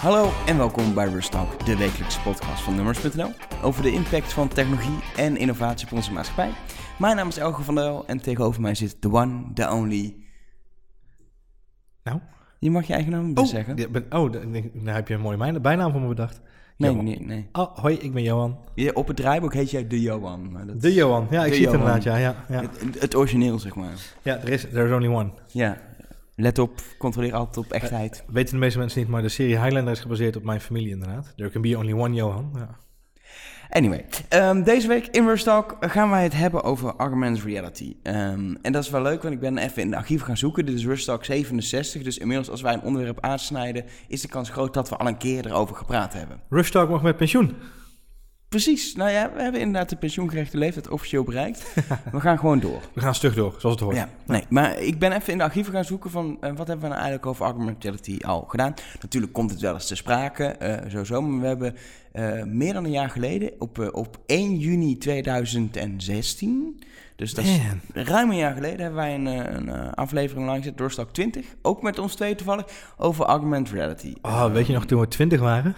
Hallo en welkom bij Rustalk, de wekelijkse podcast van Nummers.nl over de impact van technologie en innovatie op onze maatschappij. Mijn naam is Elge van der Wel en tegenover mij zit the one, the only... Nou? Je mag je eigen naam Oh, zeggen. ja, ben, oh, dan heb je een mooie bijnaam voor me bedacht. Nee, Johan. nee, nee. Oh, hoi, ik ben Johan. Op het draaiboek heet jij de Johan. maar dat De Johan. Ja, ik zie het inderdaad, ja. Ja, ja. Het, het origineel, zeg maar. ja er is there's only one. Ja. Let op, controleer altijd op echtheid. Weten de meeste mensen niet, maar de serie Highlander is gebaseerd op mijn familie inderdaad. There can be only one Johan. Ja. Anyway, ehm, deze week in Rustalk gaan wij het hebben over augmented reality. Ehm, en dat is wel leuk, want ik ben even in de archief gaan zoeken. Dit is Rustalk 67, dus inmiddels als wij een onderwerp aansnijden... is de kans groot dat we al een keer erover gepraat hebben. Rush Talk mag met pensioen. Precies, nou ja, we hebben inderdaad de pensioengerechte leeftijd officieel bereikt. we gaan gewoon door. We gaan stug door, zoals het hoort. Ja, nee, maar ik ben even in de archieven gaan zoeken van eh, wat hebben we nou eigenlijk over augmented reality al gedaan. Natuurlijk komt het wel eens te sprake, eh sowieso, maar we hebben eh, meer dan een jaar geleden, op, op 1 juni 2016, dus dat is Man. ruim een jaar geleden, hebben wij een, een aflevering lang gezet, Doorstak 20, ook met ons twee toevallig, over augmented reality. Oh, weet je nog toen we twintig waren?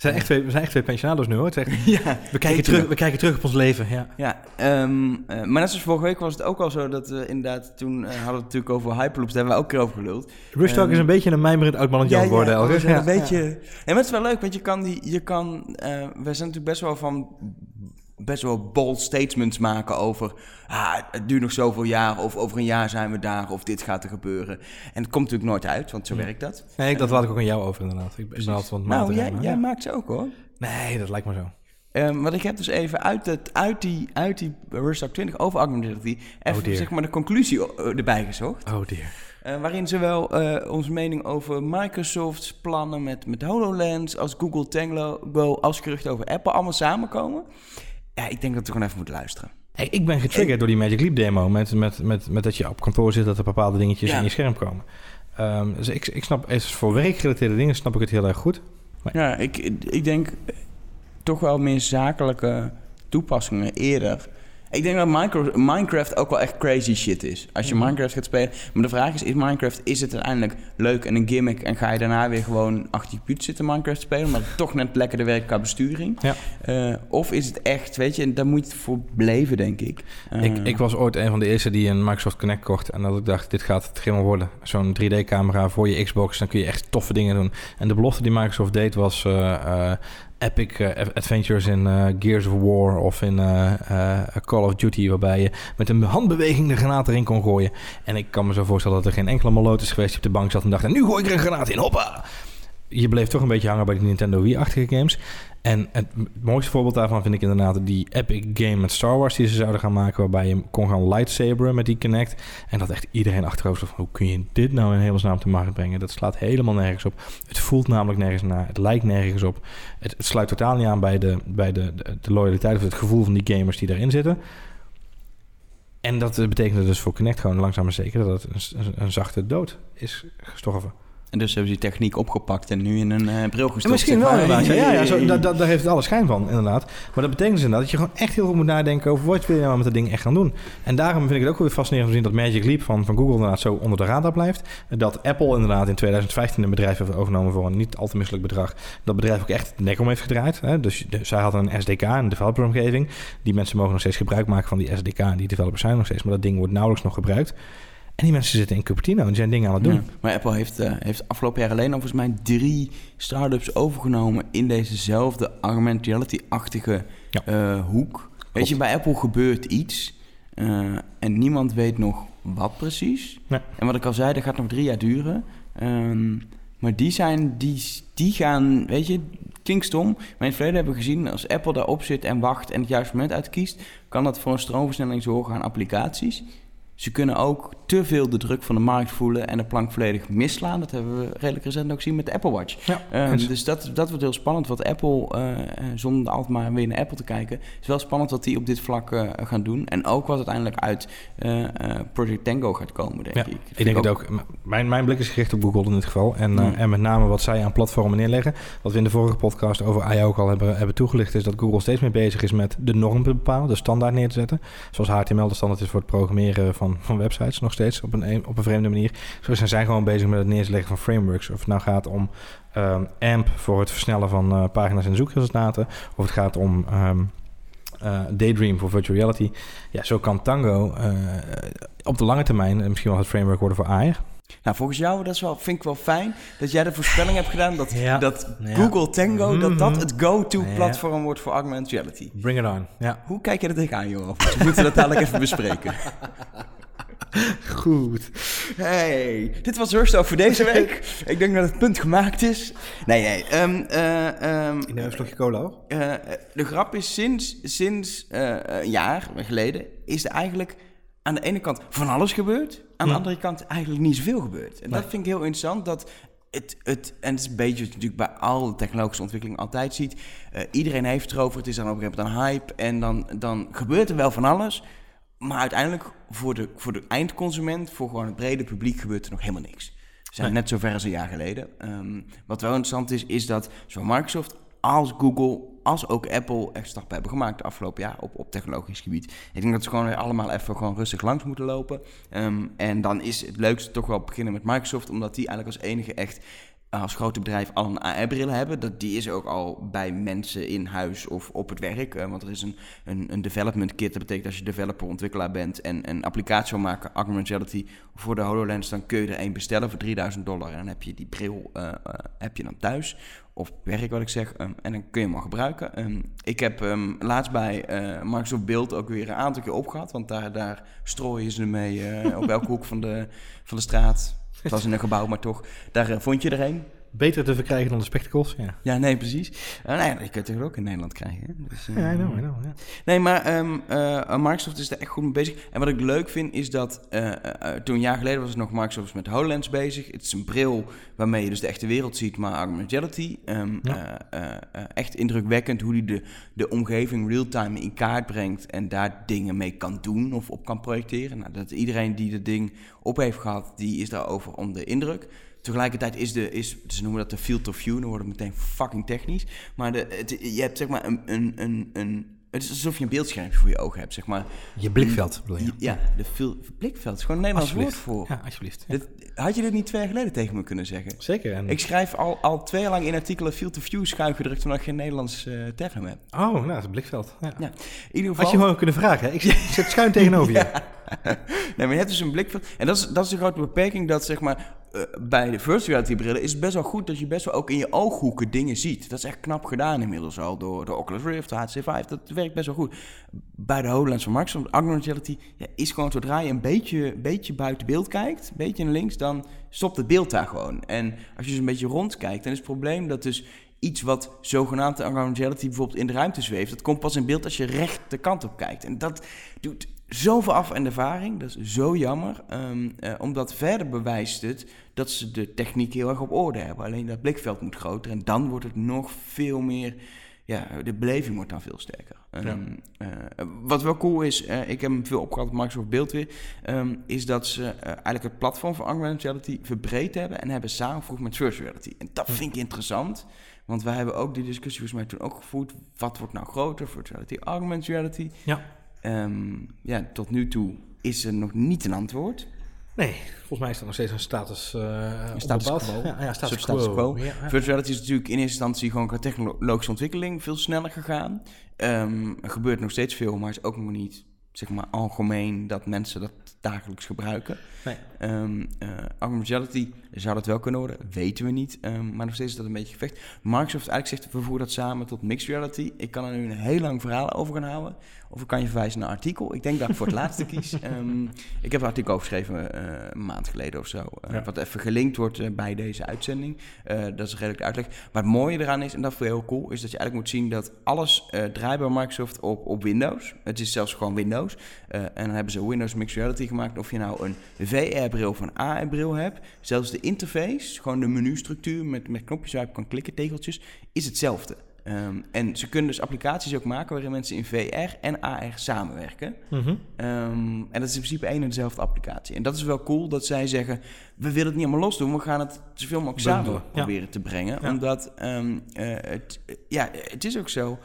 We zijn echt twee, we zijn echt twee pensionados nu hoor. Het echt- ja, we, kijken terug, we kijken terug op ons leven, ja. Ja, ehm, eh, maar net zoals vorige week was het ook al zo dat we inderdaad, toen eh, hadden we het natuurlijk over Hyperloops, daar hebben we ook keer over geluld. Rush Talk Ehm, is een beetje een mijmerend oud mannetje het worden, ja, Ja. een beetje... Ja. maar het is wel leuk, want je kan die... Je kan, eh, we zijn natuurlijk best wel van... Best wel bold statements maken over... Ah, het duurt nog zoveel jaar, of over een jaar zijn we daar, of dit gaat er gebeuren. En het komt natuurlijk nooit uit, want zo Ja. werkt dat. Nee, dat laat ik ook aan jou over inderdaad. Ik ben altijd Nou, jij, jij ja. maakt ze ook hoor. Nee, dat lijkt me zo. Ehm want ik heb dus even uit, het, uit die, uit die Rustalk 20 over reality... even Oh zeg maar de conclusie eh, erbij gezocht. Oh dear. Eh, waarin zowel eh onze mening over Microsoft's plannen met, met HoloLens, als Google Tango, als geruchten over Apple allemaal samenkomen. Ja, ik denk dat we gewoon even moeten luisteren. Hey, ik ben getriggerd door die Magic Leap demo. Met, met, met, met dat je op kantoor zit, dat er bepaalde dingetjes Ja. in je scherm komen. Ehm, dus ik, ik snap, voor werkgerelateerde dingen snap ik het heel erg goed. Ja, ik, ik denk toch wel meer zakelijke toepassingen eerder. Ik denk dat Minecraft, Minecraft ook wel echt crazy shit is. Als je Mhm. Minecraft gaat spelen. Maar de vraag is, is Minecraft, is het uiteindelijk leuk en een gimmick... en ga je daarna weer gewoon achter je puut zitten Minecraft spelen... het toch net lekkerder werkt qua besturing? Ja. Eh, of is het echt, weet je, daar moet je het voor beleven, denk ik. Eh, Ik, ik was ooit een van de eerste die een Microsoft Connect kocht. En dat ik dacht, dit gaat het helemaal worden. Zo'n 3D-camera voor je Xbox. Dan kun je echt toffe dingen doen. En de belofte die Microsoft deed was... eh, epic eh, adventures in eh, Gears of War of in eh, Call of Duty... waarbij je met een handbeweging de granaat erin kon gooien. En ik kan me zo voorstellen dat er geen enkele maloot is geweest... die op de bank zat en dacht... en nu gooi ik er een granaat in, hoppa! Je bleef toch een beetje hangen bij die Nintendo Wii-achtige games... En het mooiste voorbeeld daarvan vind ik inderdaad die epic game met Star Wars die ze zouden gaan maken, waarbij je kon gaan lightsaberen met die Kinect. En dat echt iedereen achterover zat van, hoe kun je dit nou in hemelsnaam te markt brengen? Dat slaat helemaal nergens op. Het voelt namelijk nergens naar, het lijkt nergens op. Het, sluit totaal niet aan bij, de, bij de, de, loyaliteit of het gevoel van die gamers die daarin zitten. En dat eh, betekende dus voor Kinect gewoon langzaam maar zeker dat het een, een zachte dood is gestorven. En dus hebben ze die techniek opgepakt en nu in een eh, bril gestopt. Misschien wel maar. inderdaad. Ja, ja, ja zo, daar heeft het alle schijn van, inderdaad. Maar dat betekent dus inderdaad dat je gewoon echt heel goed moet nadenken over wat wil je nou met dat ding echt gaan doen. En daarom vind ik het ook weer fascinerend om te zien dat Magic Leap van, van Google inderdaad zo onder de radar blijft. Dat Apple inderdaad in 2015 een bedrijf heeft overgenomen voor een niet al te misselijk bedrag. Dat bedrijf ook echt de nek om heeft gedraaid. Hè. Dus de- zij hadden een SDK, een developeromgeving. Die mensen mogen nog steeds gebruik maken van die SDK. En die developers zijn nog steeds, maar dat ding wordt nauwelijks nog gebruikt. En die mensen zitten in Cupertino en die zijn dingen aan het doen. Ja, maar Apple heeft, eh, heeft afgelopen jaar alleen al volgens mij drie start-ups overgenomen in dezezelfde augmented reality-achtige Ja. eh, hoek. Weet je, bij Apple gebeurt iets eh, en niemand weet nog wat precies. En wat ik al zei, dat gaat nog drie jaar duren. Ehm, maar die zijn, die, die gaan, weet je, klinkt stom. Maar in het verleden hebben we gezien, als Apple daarop zit en wacht en het juiste moment uitkiest, kan dat voor een stroomversnelling zorgen aan applicaties. Ze kunnen ook te veel de druk van de markt voelen en de plank volledig misslaan. Dat hebben we redelijk recent ook gezien met de Apple Watch. Ja, Ehm, dus dat, dat wordt heel spannend. Wat Apple, eh, eh, zonder altijd maar weer naar Apple te kijken, is wel spannend wat die op dit vlak eh, gaan doen. En ook wat uiteindelijk uit Project Tango gaat komen, denk Ja, ik. Ik denk het ook. Mijn, mijn blik is gericht op Google in dit geval. En, Mm. en met name wat zij aan platformen neerleggen. Wat we in de vorige podcast over AI ook al hebben, hebben toegelicht... is dat Google steeds meer bezig is met de norm te bepalen. De standaard neer te zetten. Zoals HTML de standaard is voor het programmeren van van, van websites nog steeds op een, op een vreemde manier. Zo zijn zij gewoon bezig met het neerleggen van frameworks. Of het nou gaat om um, AMP voor het versnellen van uh, pagina's en zoekresultaten. Of het gaat om um, uh, Daydream voor virtual reality. Ja, zo kan Tango uh, op de lange termijn misschien wel het framework worden voor AR. Nou, volgens jou, dat is wel, vind ik wel fijn dat jij de voorspelling hebt gedaan dat, ja. dat Google Tango, dat dat het go-to platform wordt voor augmented reality. Bring it on. Ja. Hoe kijk je er tegenaan, joh? We moeten dat dadelijk even bespreken. Goed. Hey, dit was Hursto voor deze week. ik denk dat het punt gemaakt is. Nee, nee. Um, uh, um, In een slokje cola uh, de grap is, sinds, sinds uh, een jaar geleden is er eigenlijk aan de ene kant van alles gebeurd. Aan de andere kant eigenlijk niet zoveel gebeurd. En dat vind ik heel interessant. Dat het, het, en het is een beetje wat je natuurlijk bij alle technologische ontwikkeling altijd ziet. Uh, iedereen heeft het erover. Het is dan op een gegeven moment een hype. En dan, dan gebeurt er wel van alles. Maar uiteindelijk voor de, voor de eindconsument, voor gewoon het brede publiek, gebeurt er nog helemaal niks. We zijn net zo ver als een jaar geleden. Um, wat wel interessant is, is dat zowel Microsoft als Google, als ook Apple echt stappen hebben gemaakt de afgelopen jaar op, op technologisch gebied. Ik denk dat ze gewoon weer allemaal even gewoon rustig langs moeten lopen. Um, en dan is het leukste toch wel beginnen met Microsoft, omdat die eigenlijk als enige echt als grote bedrijf al een AR-bril hebben. Dat, die is ook al bij mensen in huis of op het werk. Uh, want er is een, een, een, development kit. Dat betekent als je developer, ontwikkelaar bent en een applicatie wil maken, augmented reality, voor de HoloLens, dan kun je er één bestellen voor 3000 dollar. En dan heb je die bril uh, uh, heb je dan thuis. Of werk, wat ik zeg. Um, en dan kun je hem al gebruiken. Um, ik heb um, laatst bij Microsoft Build ook weer een aantal keer opgehad. Want daar, daar strooien ze mee op elke hoek van de, van de straat het was in een gebouw, maar toch. Daar uh, vond je er een. Beter te verkrijgen dan de spectacles, ja. Ja, nee, precies. Uh, nou ja, je kunt het ook in Nederland krijgen. Dus, uh, ja, I know, I know, ja. Nee, maar um, Microsoft is er echt goed mee bezig. En wat ik leuk vind, is dat toen een jaar geleden was het nog Microsoft met HoloLens bezig. Het is een bril waarmee je dus de echte wereld ziet, maar augmented reality. Um, ja. echt indrukwekkend hoe die de, de omgeving real-time in kaart brengt en daar dingen mee kan doen of op kan projecteren. Nou, dat iedereen die het ding op heeft gehad, die is daarover onder de indruk. Tegelijkertijd is de, is, ze noemen dat de field of view, dan wordt het meteen fucking technisch. Maar de, het, je hebt zeg maar een, een, een, een het is alsof je een beeldscherm voor je ogen hebt, zeg maar. Je blikveld, bedoel je? Ja, de fil, blikveld is gewoon een Nederlands woord voor. Ja, alsjeblieft. Ja. Dit, had je dit niet twee jaar geleden tegen me kunnen zeggen? Zeker. En... Ik schrijf al, al twee jaar lang in artikelen field of view schuin gedrukt, omdat ik geen Nederlands uh, term heb. Oh, nou, dat is een blikveld. Ja. ja. In ieder geval... Had je gewoon kunnen vragen, hè? Ik zet schuin tegenover je. nee, maar je hebt dus een blikveld. En dat is, dat is de grote beperking dat, zeg maar, uh, bij de virtual reality brillen is het best wel goed dat je best wel ook in je ooghoeken dingen ziet. Dat is echt knap gedaan inmiddels al door de Oculus Rift, de HTC Vive. Dat werkt best wel goed. Bij de HoloLens van Microsoft, augmented reality, ja, is gewoon zodra je een beetje, beetje buiten beeld kijkt, een beetje naar links, dan stopt het beeld daar gewoon. En als je dus een beetje rondkijkt, dan is het probleem dat dus iets wat zogenaamd augmented reality bijvoorbeeld in de ruimte zweeft, dat komt pas in beeld als je recht de kant op kijkt. En dat doet zoveel af en ervaring. Dat is zo jammer. Um, uh, omdat verder bewijst het dat ze de techniek heel erg op orde hebben. Alleen dat blikveld moet groter. En dan wordt het nog veel meer. Ja, de beleving wordt dan veel sterker. Ja. Um, uh, wat wel cool is, uh, ik heb hem veel opgehad op Microsoft Beeld weer, um, is dat ze eigenlijk het platform van augmented reality verbreed hebben en hebben samengevoegd met virtual reality. En dat vind ik interessant, want wij hebben ook die discussie volgens mij toen ook gevoerd. Wat wordt nou groter, virtual reality, augmented reality? Ja. Um, ja, tot nu toe is er nog niet een antwoord. Nee, volgens mij is dat nog steeds een status, uh, een status quo. Ja, ja status, status quo. Ja, ja. Virtual reality is natuurlijk in eerste instantie gewoon qua technologische ontwikkeling veel sneller gegaan. Um, er gebeurt nog steeds veel, maar is ook nog niet zeg maar algemeen dat mensen dat dagelijks gebruiken. Nee. Um, uh, augmented reality zou dat wel kunnen worden, weten we niet. Um, maar nog steeds is dat een beetje gevecht. Microsoft eigenlijk zegt, we voeren dat samen tot mixed reality. Ik kan er nu een heel lang verhaal over gaan houden. Of ik kan je verwijzen naar een artikel. Ik denk dat ik voor het laatste kies. Um, ik heb een artikel geschreven uh, een maand geleden of zo. Uh, ja. Wat even gelinkt wordt bij deze uitzending. dat is redelijk de uitleg. Maar het mooie eraan is, en dat vind ik heel cool, is dat je eigenlijk moet zien dat alles draait bij Microsoft op, op Windows. Het is zelfs gewoon Windows. en dan hebben ze Windows Mixed Reality gemaakt. Of je nou een VR-bril of een AR-bril hebt. Zelfs de interface, gewoon de menustructuur met, met knopjes waar je kan klikken, tegeltjes, is hetzelfde. Um, en ze kunnen dus applicaties ook maken waarin mensen in VR en AR samenwerken. Mm -hmm. um, en dat is in principe één en dezelfde applicatie. En dat is wel cool dat zij zeggen: we willen het niet allemaal los doen, we gaan het zoveel mogelijk samen ja. proberen te brengen. Ja. Omdat um, uh, het, ja, het is ook zo.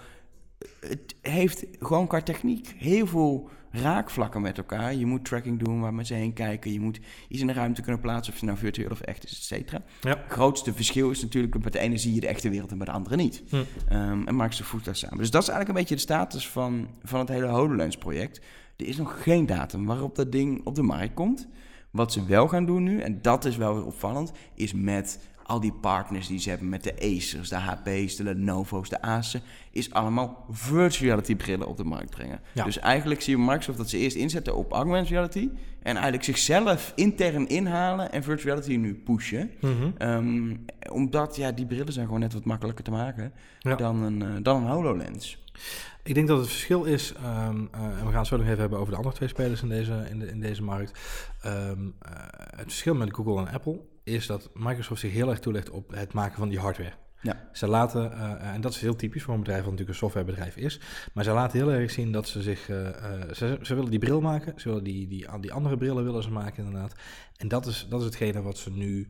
Het heeft gewoon qua techniek heel veel raakvlakken met elkaar. Je moet tracking doen waar mensen heen kijken. Je moet iets in de ruimte kunnen plaatsen, of het nou virtueel of echt is, et cetera. Ja. Het grootste verschil is natuurlijk dat bij de ene zie je de echte wereld en bij de andere niet. Hm. Ehm, en Microsoft voegt dat samen. Dus dat is eigenlijk een beetje de status van, van het hele HoloLens-project. Er is nog geen datum waarop dat ding op de markt komt. Wat ze wel gaan doen nu, en dat is wel weer opvallend, is met al die partners die ze hebben met de Acers, de HP's, de Lenovo's, de Asus, is allemaal virtual reality brillen op de markt brengen. Ja. Dus eigenlijk zie je Microsoft dat ze eerst inzetten op augmented reality en eigenlijk zichzelf intern inhalen en virtual reality nu pushen. Mhm. Ehm, omdat ja, die brillen zijn gewoon net wat makkelijker te maken Ja. dan, een, eh, dan een HoloLens. Ik denk dat het verschil is, ehm, eh, en we gaan het zo nog even hebben over de andere twee spelers in deze, in de, in deze markt. Ehm, eh, het verschil met Google en Apple is dat Microsoft zich heel erg toelegt op het maken van die hardware. Ja. Ze laten, eh, en dat is heel typisch voor een bedrijf wat natuurlijk een softwarebedrijf is, maar ze laten heel erg zien dat ze zich, eh, eh, ze, ze willen die bril maken, ze willen die, die, die andere brillen willen ze maken inderdaad. En dat is, dat is hetgene wat ze nu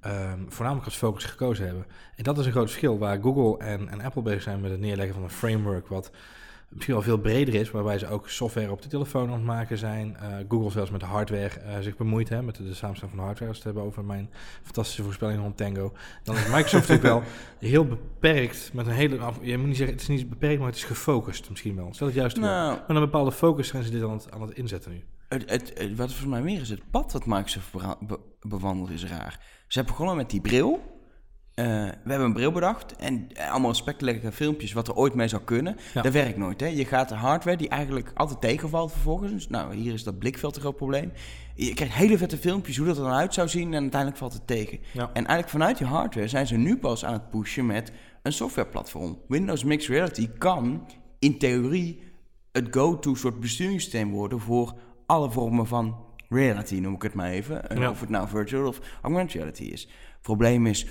ehm, voornamelijk als focus gekozen hebben. En dat is een groot verschil waar Google en, en Apple bezig zijn met het neerleggen van een framework wat misschien wel veel breder is, waarbij ze ook software op de telefoon aan het maken zijn. Eh, Google zelfs met de hardware eh, zich bemoeit, hè, met de, de samenstelling van de hardware, als we het hebben over mijn fantastische voorspelling rond Tango. Dan is Microsoft natuurlijk wel heel beperkt met een hele, je moet niet zeggen, het is niet beperkt, maar het is gefocust misschien wel. Stel het juist wel. Nou, Met een bepaalde focus zijn ze dit aan het, aan het inzetten nu. Het, het, het- wat volgens mij meer is, het pad dat Microsoft be- bewandelt is raar. Ze hebben begonnen met die bril. Eh, we hebben een bril bedacht en eh, allemaal spectaculaire filmpjes wat er ooit mee zou kunnen. Ja. Dat werkt nooit. Hè? Je gaat de hardware die eigenlijk altijd tegenvalt vervolgens. Nou, hier is dat blikveld een groot probleem. Je krijgt hele vette filmpjes hoe dat er dan uit zou zien en uiteindelijk valt het tegen. Ja. En eigenlijk vanuit die hardware zijn ze nu pas aan het pushen met een softwareplatform. Windows Mixed Reality kan in theorie het go-to soort besturingssysteem worden voor alle vormen van reality, noem ik het maar even. Eh, Ja. Of het nou virtual of augmented reality is. Probleem is,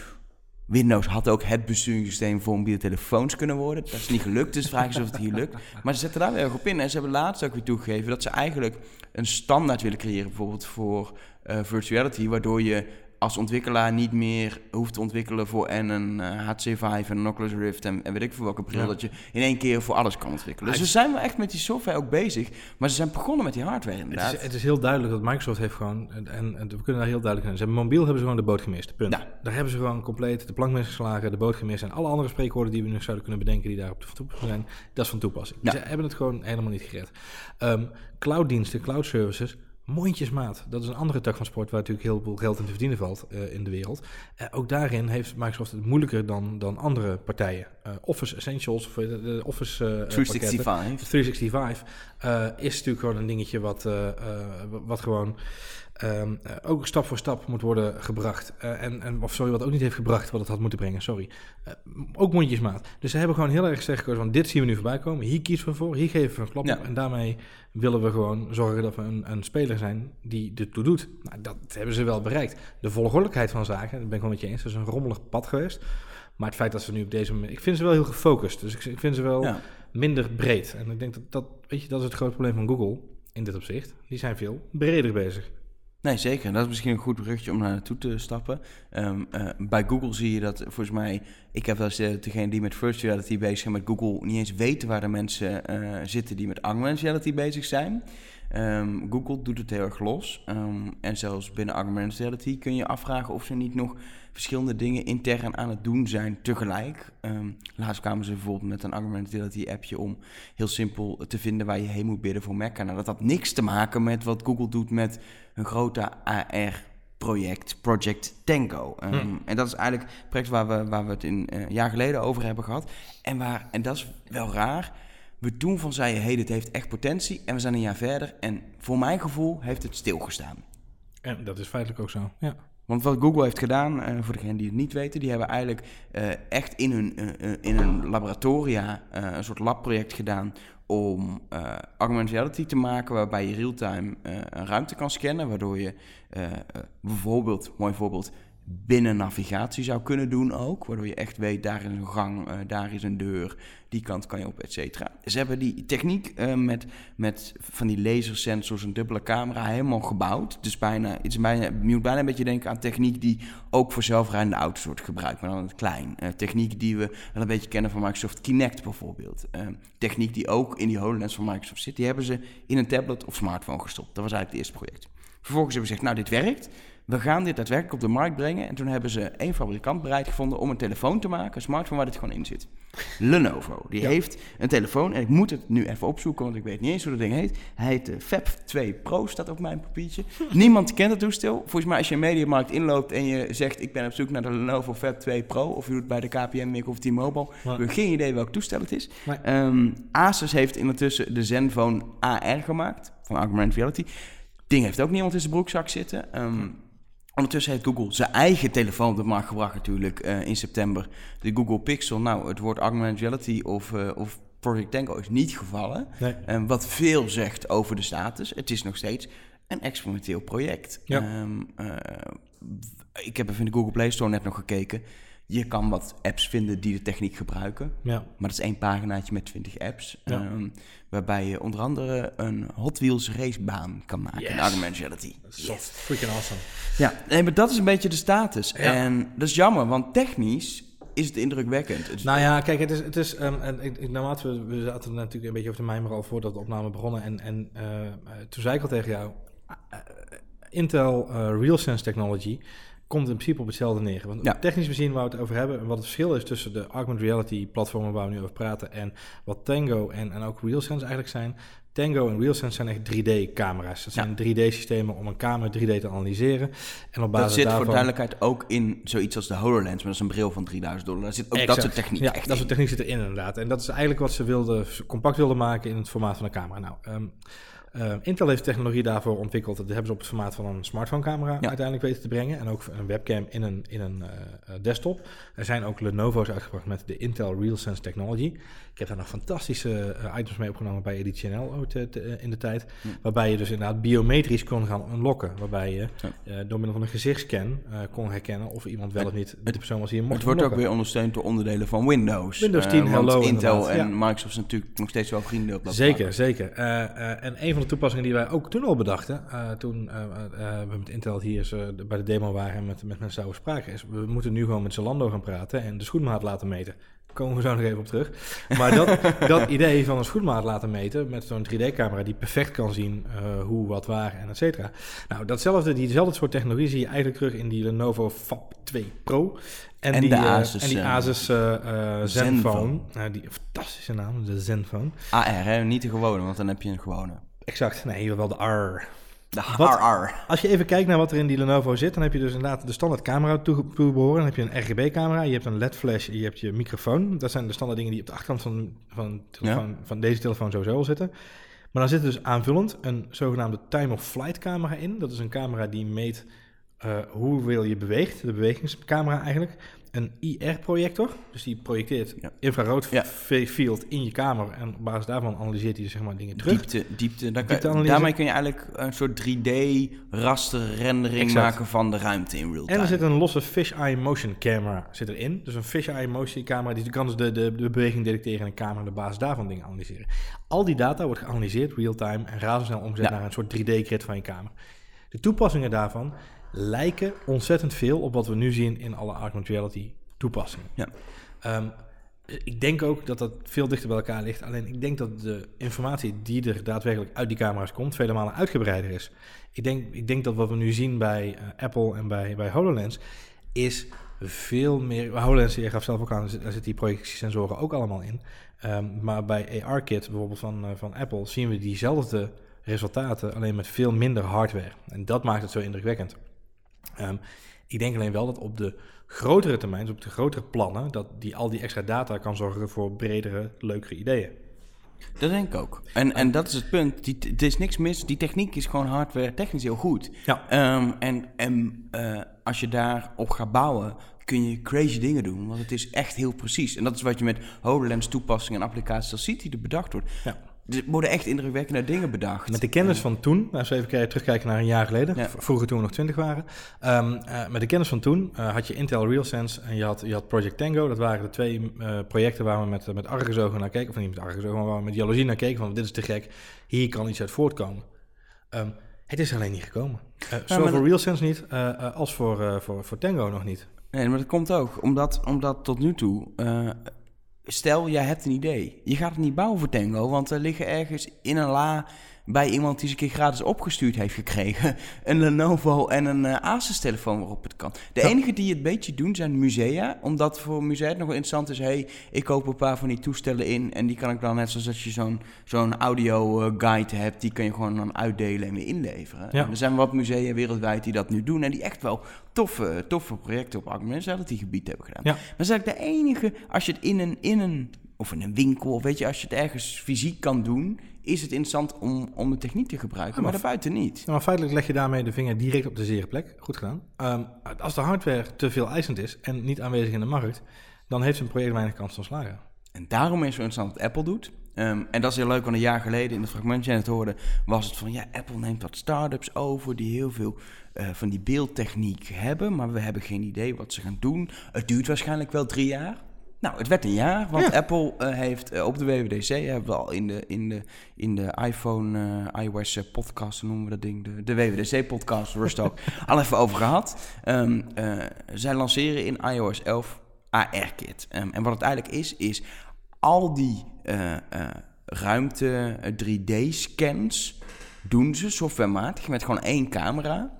Windows had ook het besturingssysteem voor mobiele telefoons kunnen worden. Dat is niet gelukt, dus vraag is of het hier lukt. Maar ze zetten daar weer erg op in. En ze hebben laatst ook weer toegegeven dat ze eigenlijk een standaard willen creëren, bijvoorbeeld voor eh virtuality, waardoor je als ontwikkelaar niet meer hoeft te ontwikkelen voor en een eh, HTC Vive en een Oculus Rift en, en weet ik veel welke bril, Ja. dat je in één keer voor alles kan ontwikkelen. Dus ze zijn wel echt met die software ook bezig, maar ze zijn begonnen met die hardware Het inderdaad. is, het is heel duidelijk dat Microsoft heeft gewoon, en, we kunnen daar heel duidelijk in. Ze hebben mobiel hebben ze gewoon de boot gemist. Punt. Ja. Daar hebben ze gewoon compleet de plank misgeslagen, de boot gemist. En alle andere spreekwoorden die we nog zouden kunnen bedenken die daarop van toepassing zijn, dat is van toepassing. Ja. Ze hebben het gewoon helemaal niet gered. Ehm clouddiensten, cloud services, mondjesmaat. Dat is een andere tak van sport waar natuurlijk heel veel geld in te verdienen valt eh, in de wereld. Eh, ook daarin heeft Microsoft het moeilijker dan, dan andere partijen. Eh, Office Essentials, of de, Office eh, pakketten. 365. 365 eh, is natuurlijk gewoon een dingetje wat, wat gewoon ehm, eh, ook stap voor stap moet worden gebracht. Eh, en, en, of sorry, wat ook niet heeft gebracht wat het had moeten brengen, sorry. Eh, ook mondjesmaat. Dus ze hebben gewoon heel erg gezegd gekozen van dit zien we nu voorbij komen. Hier kiezen we voor, hier geven we een klap Ja. En daarmee willen we gewoon zorgen dat we een, een speler zijn die dit toe doet. Nou, dat hebben ze wel bereikt. De volgordelijkheid van zaken, dat ben ik wel met je eens, dat is een rommelig pad geweest. Maar het feit dat ze nu op deze manier... Ik vind ze wel heel gefocust. Dus ik, ik vind ze wel Ja. minder breed. En ik denk dat dat, weet je, dat is het grote probleem van Google in dit opzicht. Die zijn veel breder bezig. Nee, zeker. Dat is misschien een goed brugje om naar naartoe te stappen. Ehm, eh, bij Google zie je dat volgens mij... Ik heb wel eens eh, degene die met virtual reality bezig zijn met Google... niet eens weten waar de mensen eh, zitten die met augmented reality bezig zijn. Ehm, Google doet het heel erg los. Ehm, en zelfs binnen augmented reality kun je afvragen... of ze niet nog verschillende dingen intern aan het doen zijn tegelijk. Ehm, laatst kwamen ze bijvoorbeeld met een augmented reality appje... om heel simpel te vinden waar je heen moet bidden voor Mecca. Nou, dat had niks te maken met wat Google doet met een grote AR-project, Project Tango. Ehm, Hmm. En dat is eigenlijk het project waar we, waar we het in, eh, een jaar geleden over hebben gehad. En, waar, en dat is wel raar. We toen van zeiden, hey, dit heeft echt potentie. En we zijn een jaar verder. En voor mijn gevoel heeft het stilgestaan. En dat is feitelijk ook zo. Ja. Want wat Google heeft gedaan, eh, voor degenen die het niet weten, die hebben eigenlijk eh, echt in hun, eh, in hun laboratoria een soort labproject gedaan om augmented reality te maken, waarbij je real-time een ruimte kan scannen, waardoor je bijvoorbeeld, mooi voorbeeld, binnen navigatie zou kunnen doen ook. Waardoor je echt weet, daar is een gang, eh, daar is een deur, die kant kan je op, et cetera. Ze hebben die techniek eh, met, met van die lasersensors, een dubbele camera, helemaal gebouwd. Dus bijna, het bijna, je moet bijna een beetje denken aan techniek die ook voor zelfrijdende auto's wordt gebruikt, maar dan het klein. Eh, techniek die we wel een beetje kennen van Microsoft Kinect bijvoorbeeld. techniek die ook in die HoloLens van Microsoft zit, die hebben ze in een tablet of smartphone gestopt. Dat was eigenlijk het eerste project. Vervolgens hebben ze gezegd, nou dit werkt we gaan dit daadwerkelijk op de markt brengen. En toen hebben ze één fabrikant bereid gevonden om een telefoon te maken, een smartphone waar dit gewoon in zit. Lenovo. Die heeft een telefoon, en ik moet het nu even opzoeken, want ik weet niet eens hoe dat ding heet. Hij heet de Fab 2 Pro, staat op mijn papiertje. Niemand kent het toestel. Volgens mij als je een mediamarkt inloopt en je zegt ik ben op zoek naar de Lenovo Fab 2 Pro, of je doet bij de KPN of T-Mobile, we hebben geen idee welk toestel het is. Um, Asus heeft ondertussen de Zenfone AR gemaakt, van Augmented Reality. Ding heeft ook niemand in zijn broekzak zitten. Um, Ondertussen heeft Google zijn eigen telefoon op de markt gebracht natuurlijk uh, in september. De Google Pixel. Nou, het woord augmented reality of, uh, of Project Tango is niet gevallen. Nee. Um, wat veel zegt over de status. Het is nog steeds een experimenteel project. Ja. Um, uh, ik heb even in de Google Play Store net nog gekeken. Je kan wat apps vinden die de techniek gebruiken. Ja. Maar dat is één paginaatje met 20 apps. Ja. Um, waarbij je onder andere een Hot Wheels racebaan kan maken yes. in augmented reality. Yes. Freaking awesome. Ja, nee, maar dat is een beetje de status. Ja. En dat is jammer, want technisch is het indrukwekkend. Het nou ja, kijk, het is... Het is um, en, ik, naarmate we, we zaten natuurlijk een beetje over de mijmer al voordat de opname begonnen. En, en uh, toen zei ik al tegen jou... Uh, Intel uh, RealSense Technology komt in principe op hetzelfde neer. Want ja. technisch gezien waar we het over hebben... en wat het verschil is tussen de augmented reality platformen waar we nu over praten... en wat Tango en, en ook RealSense eigenlijk zijn... Tango en RealSense zijn echt 3D-camera's. Dat zijn 3D-systemen om een camera 3D te analyseren. En op basis dat zit voor duidelijkheid ook in zoiets als de HoloLens, maar dat is een bril van 3000 dollar. Daar zit ook dat soort techniek Ja, dat soort techniek zit erin inderdaad. En dat is eigenlijk wat ze wilden, compact wilden maken in het formaat van een camera. Nou, um, uh, Intel heeft technologie daarvoor ontwikkeld. Dat hebben ze op het formaat van een smartphone-camera uiteindelijk weten te brengen. En ook een webcam in een, in een uh, desktop. Er zijn ook Lenovo's uitgebracht met de Intel RealSense Technology. Ik heb daar nog fantastische uh, items mee opgenomen bij EDCNL ooit in de tijd. Waarbij je dus inderdaad biometrisch kon gaan unlocken. Waarbij je door middel van een gezichtscan kon herkennen of iemand wel of niet de persoon was die je mocht Het wordt ook weer ondersteund door onderdelen van Windows. Windows 10, Hello Intel en Microsoft zijn natuurlijk nog steeds wel vrienden op dat Zeker, zeker. en een van de toepassingen die wij ook toen al bedachten, toen we met Intel hier bij de demo waren en met, met mensen zouden spraken, is we moeten nu gewoon met Zalando gaan praten en de schoenmaat laten meten. Komen we zo nog even op terug. Maar dat, dat idee van een schoenmaat laten meten met zo'n 3D-camera die perfect kan zien hoe, wat, waar en et cetera. Nou, datzelfde, diezelfde soort technologie zie je eigenlijk terug in die Lenovo Fab 2 Pro. En, en, die, de Asus, en die Asus Zenfone. Zenfone. die fantastische naam, de Zenfone. AR, hè? niet de gewone, want dan heb je een gewone. Exact. Nee, hier wel de R. De RR. Als je even kijkt naar wat er in die Lenovo zit, dan heb je dus inderdaad de standaard camera toebehoren. Dan heb je een RGB-camera, je hebt een LED-flash, je hebt je microfoon. Dat zijn de standaard dingen die op de achterkant van, van, telefoon, van deze telefoon sowieso al zitten. Maar dan zit er dus aanvullend een zogenaamde time-of-flight camera in. Dat is een camera die meet uh, hoeveel je beweegt, de bewegingscamera eigenlijk een IR-projector. Dus die projecteert ja. infrarood ja. field in je kamer. En op basis daarvan analyseert hij zeg maar, dingen terug. Diepte, diepte. daarmee kun je eigenlijk een soort 3D-raster rendering maken van de ruimte in real time. En er zit een losse fisheye motion camera zit erin. Dus een fisheye motion camera die kan dus de, de, de beweging detecteren in een kamer en op basis daarvan dingen analyseren. Al die data wordt geanalyseerd real time en razendsnel omgezet naar een soort 3D-grid van je kamer. De toepassingen daarvan lijken ontzettend veel op wat we nu zien in alle augmented reality toepassingen. Ja. Um, ik denk ook dat dat veel dichter bij elkaar ligt. Alleen ik denk dat de informatie die er daadwerkelijk uit die camera's komt, vele malen uitgebreider is. Ik denk, ik denk dat wat we nu zien bij uh, Apple en bij, bij HoloLens is veel meer. HoloLens, je gaf zelf ook aan, daar zitten die projectiesensoren ook allemaal in. Um, maar bij ARKit bijvoorbeeld van, uh, van Apple zien we diezelfde resultaten, alleen met veel minder hardware. En dat maakt het zo indrukwekkend. Um, ik denk alleen wel dat op de grotere termijn, op de grotere plannen, dat die, al die extra data kan zorgen voor bredere, leukere ideeën. Dat denk ik ook. En, en dat is het punt. Die, er is niks mis. Die techniek is gewoon hardware technisch heel goed. Ja. Um, en en uh, als je daarop gaat bouwen, kun je crazy dingen doen. Want het is echt heel precies. En dat is wat je met HoloLens toepassingen en applicaties als ziet die er bedacht wordt. Ja Er worden echt indrukwekkende dingen bedacht. Met de kennis van toen, als we even terugkijken naar een jaar geleden, Ja. vroeger toen we nog twintig waren. Ehm, eh, met de kennis van toen eh, had je Intel RealSense en je had, je had Project Tango. Dat waren de twee eh, projecten waar we met, met argusogen naar keken. Of niet met argusogen, maar waar we met jaloezie naar keken. Van dit is te gek, hier kan iets uit voortkomen. Ehm, het is alleen niet gekomen. Eh zowel voor RealSense niet, als voor, voor, voor Tango nog niet. Nee, maar dat komt ook omdat, omdat tot nu toe. Stel, jij hebt een idee. Je gaat het niet bouwen voor Tango, want er liggen ergens in een la. Bij iemand die ze een keer gratis opgestuurd heeft gekregen. een Lenovo en een eh, Asus-telefoon waarop het kan. De Ja. enige die het beetje doen zijn musea. Omdat voor musea het nog wel interessant is. hey, ik koop een paar van die toestellen in. en die kan ik dan net zoals als je zo'n zo'n audio-guide hebt. die kan je gewoon dan uitdelen en weer inleveren. Ja. En er zijn wat musea wereldwijd die dat nu doen. en die echt wel toffe, toffe projecten op reality gebied hebben gedaan. Ja. Maar dat is eigenlijk de enige, als je het in een, in een, of in een winkel, of weet je, als je het ergens fysiek kan doen, is het interessant om, om de techniek te gebruiken, Ja, maar maar- daarbuiten niet. Maar feitelijk leg je daarmee de vinger direct op de zere plek. Goed gedaan. Ehm, als de hardware te veel eisend is en niet aanwezig in de markt, dan heeft een project weinig kans van slagen. En daarom is het zo interessant wat Apple doet. Ehm, en dat is heel leuk, want een jaar geleden in het fragment dat je net hoorde, was het van ja, Apple neemt wat start-ups over die heel veel eh, van die beeldtechniek hebben, maar we hebben geen idee wat ze gaan doen. Het duurt waarschijnlijk wel drie jaar. Nou, het werd een jaar, want Ja. Apple eh, heeft eh, op de WWDC, hebben we al in de, in de, in de iPhone, eh, iOS podcast, noemen we dat ding, de, de WWDC podcast, Rust ook, al even over gehad. Eh, zij lanceren in iOS 11 AR-kit. Ehm, en wat het eigenlijk is, is al die ruimte eh, 3D-scans doen ze softwarematig met gewoon één camera